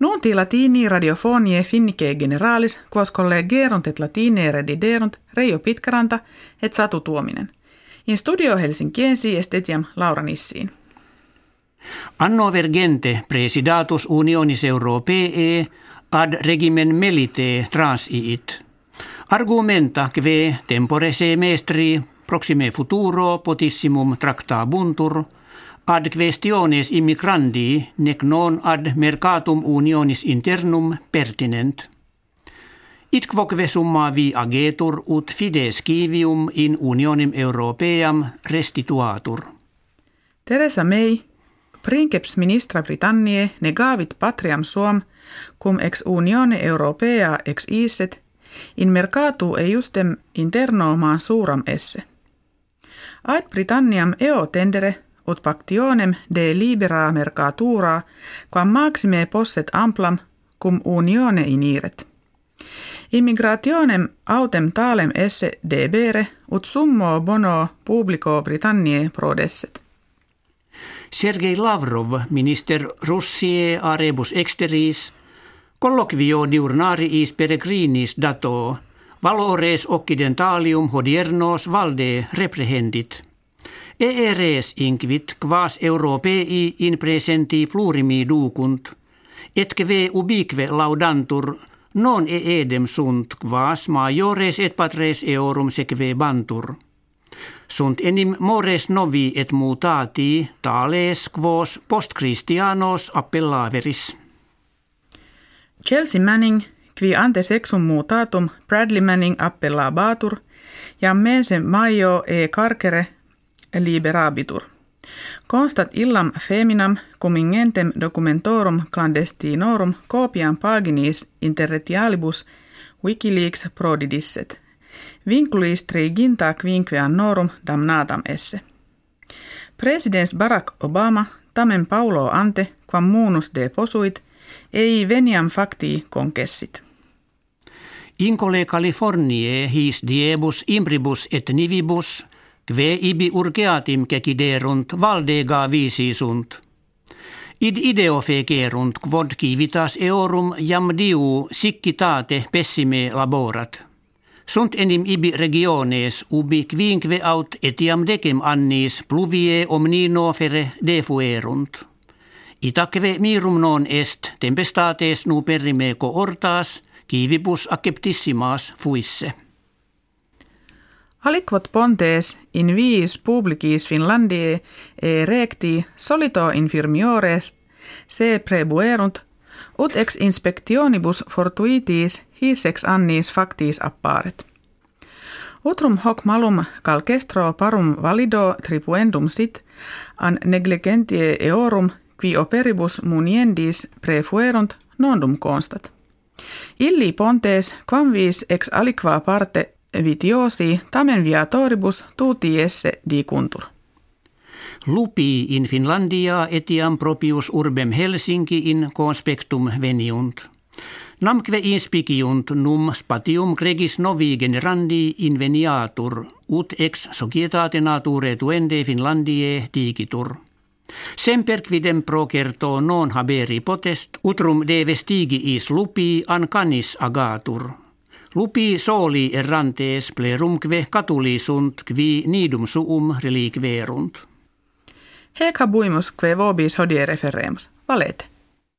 Nunti latini radiofonie finnike generalis, quos collegerunt et latine rediderunt Reijo Pitkaranta et Satu Tuominen. In studio Helsinkiensi est etiam Laura Nissiin. Anno vergente presidatus unionis europee ad regimen melite transiit. Argumenta kve tempore semestri proxime futuro potissimum tractabuntur – ad questiones immigrandi nec non ad mercatum unionis internum pertinent. It quoque summa vi agetur ut fides civium in unionim europeam restituatur. Teresa May, princeps ministra Britanniae negavit patriam suom cum ex unione europea ex iset in mercatu eiustem interno suuram esse. Ait Britanniam eo tendere ut pactionem de libera mercatura, quam maxime posset amplam cum unione iniret. Immigrationem autem talem esse debere, ut summo bono publico Britanniae prodesset. Sergei Lavrov, minister Russie a rebus exteris, colloquio diurnariis peregrinis dato, valores occidentalium hodiernos valde reprehendit – Eres inquit quas europei in presenti plurimi ducunt, et que ubique laudantur non eedem sunt quas majores et patres eorum seque bantur. Sunt enim mores novi et mutati tales quos post Christianos appellaveris. Chelsea Manning, qui ante sexum mutatum Bradley Manning appellabatur, ja mense maio e carcere liberabitur. Constat illam feminam cum ingentem documentorum clandestinorum copiam paginis interretialibus Wikileaks prodidisset. Vinculis triginta quinque annorum damnatam esse. Presidents Barack Obama tamen Paulo ante quam munus de posuit ei veniam facti concessit. Incole Californiae his diebus imbribus et nivibus Kve ibi urgeatim keciderunt valdega sunt. Id ideo fecerunt quod kivitas eorum jam diu siccitate pessime laborat. Sunt enim ibi regiones ubi quinque aut etiam decem annis pluvie omnino fere defuerunt. Itaque mirum non est tempestates nu perrime cohortas, kivibus acceptissimas fuisse. Aliquot pontes in viis publicis Finlandiae e recti solito infirmiores se prebuerunt ut ex inspectionibus fortuitis his ex annis factis apparet. Utrum hoc malum calcestro parum valido tripuendum sit an negligentie eorum qui operibus muniendis prefuerunt nondum constat. Illi pontes quam vis ex aliqua parte vitiosi tamen viatoribus tuti esse dicuntur. Lupi in Finlandia etiam propius urbem Helsinki in conspectum veniunt. Namque inspiciunt num spatium gregis novi generandi inveniatur, ut ex societate nature tuende Finlandie digitur. Semper quidem procerto non haberi potest, utrum de vestigiis lupi an canis agatur – Lupi soli errantes plerumque sunt qui nidum suum reliquerunt. Hec habuimus que vobis hodie referemus. Valete.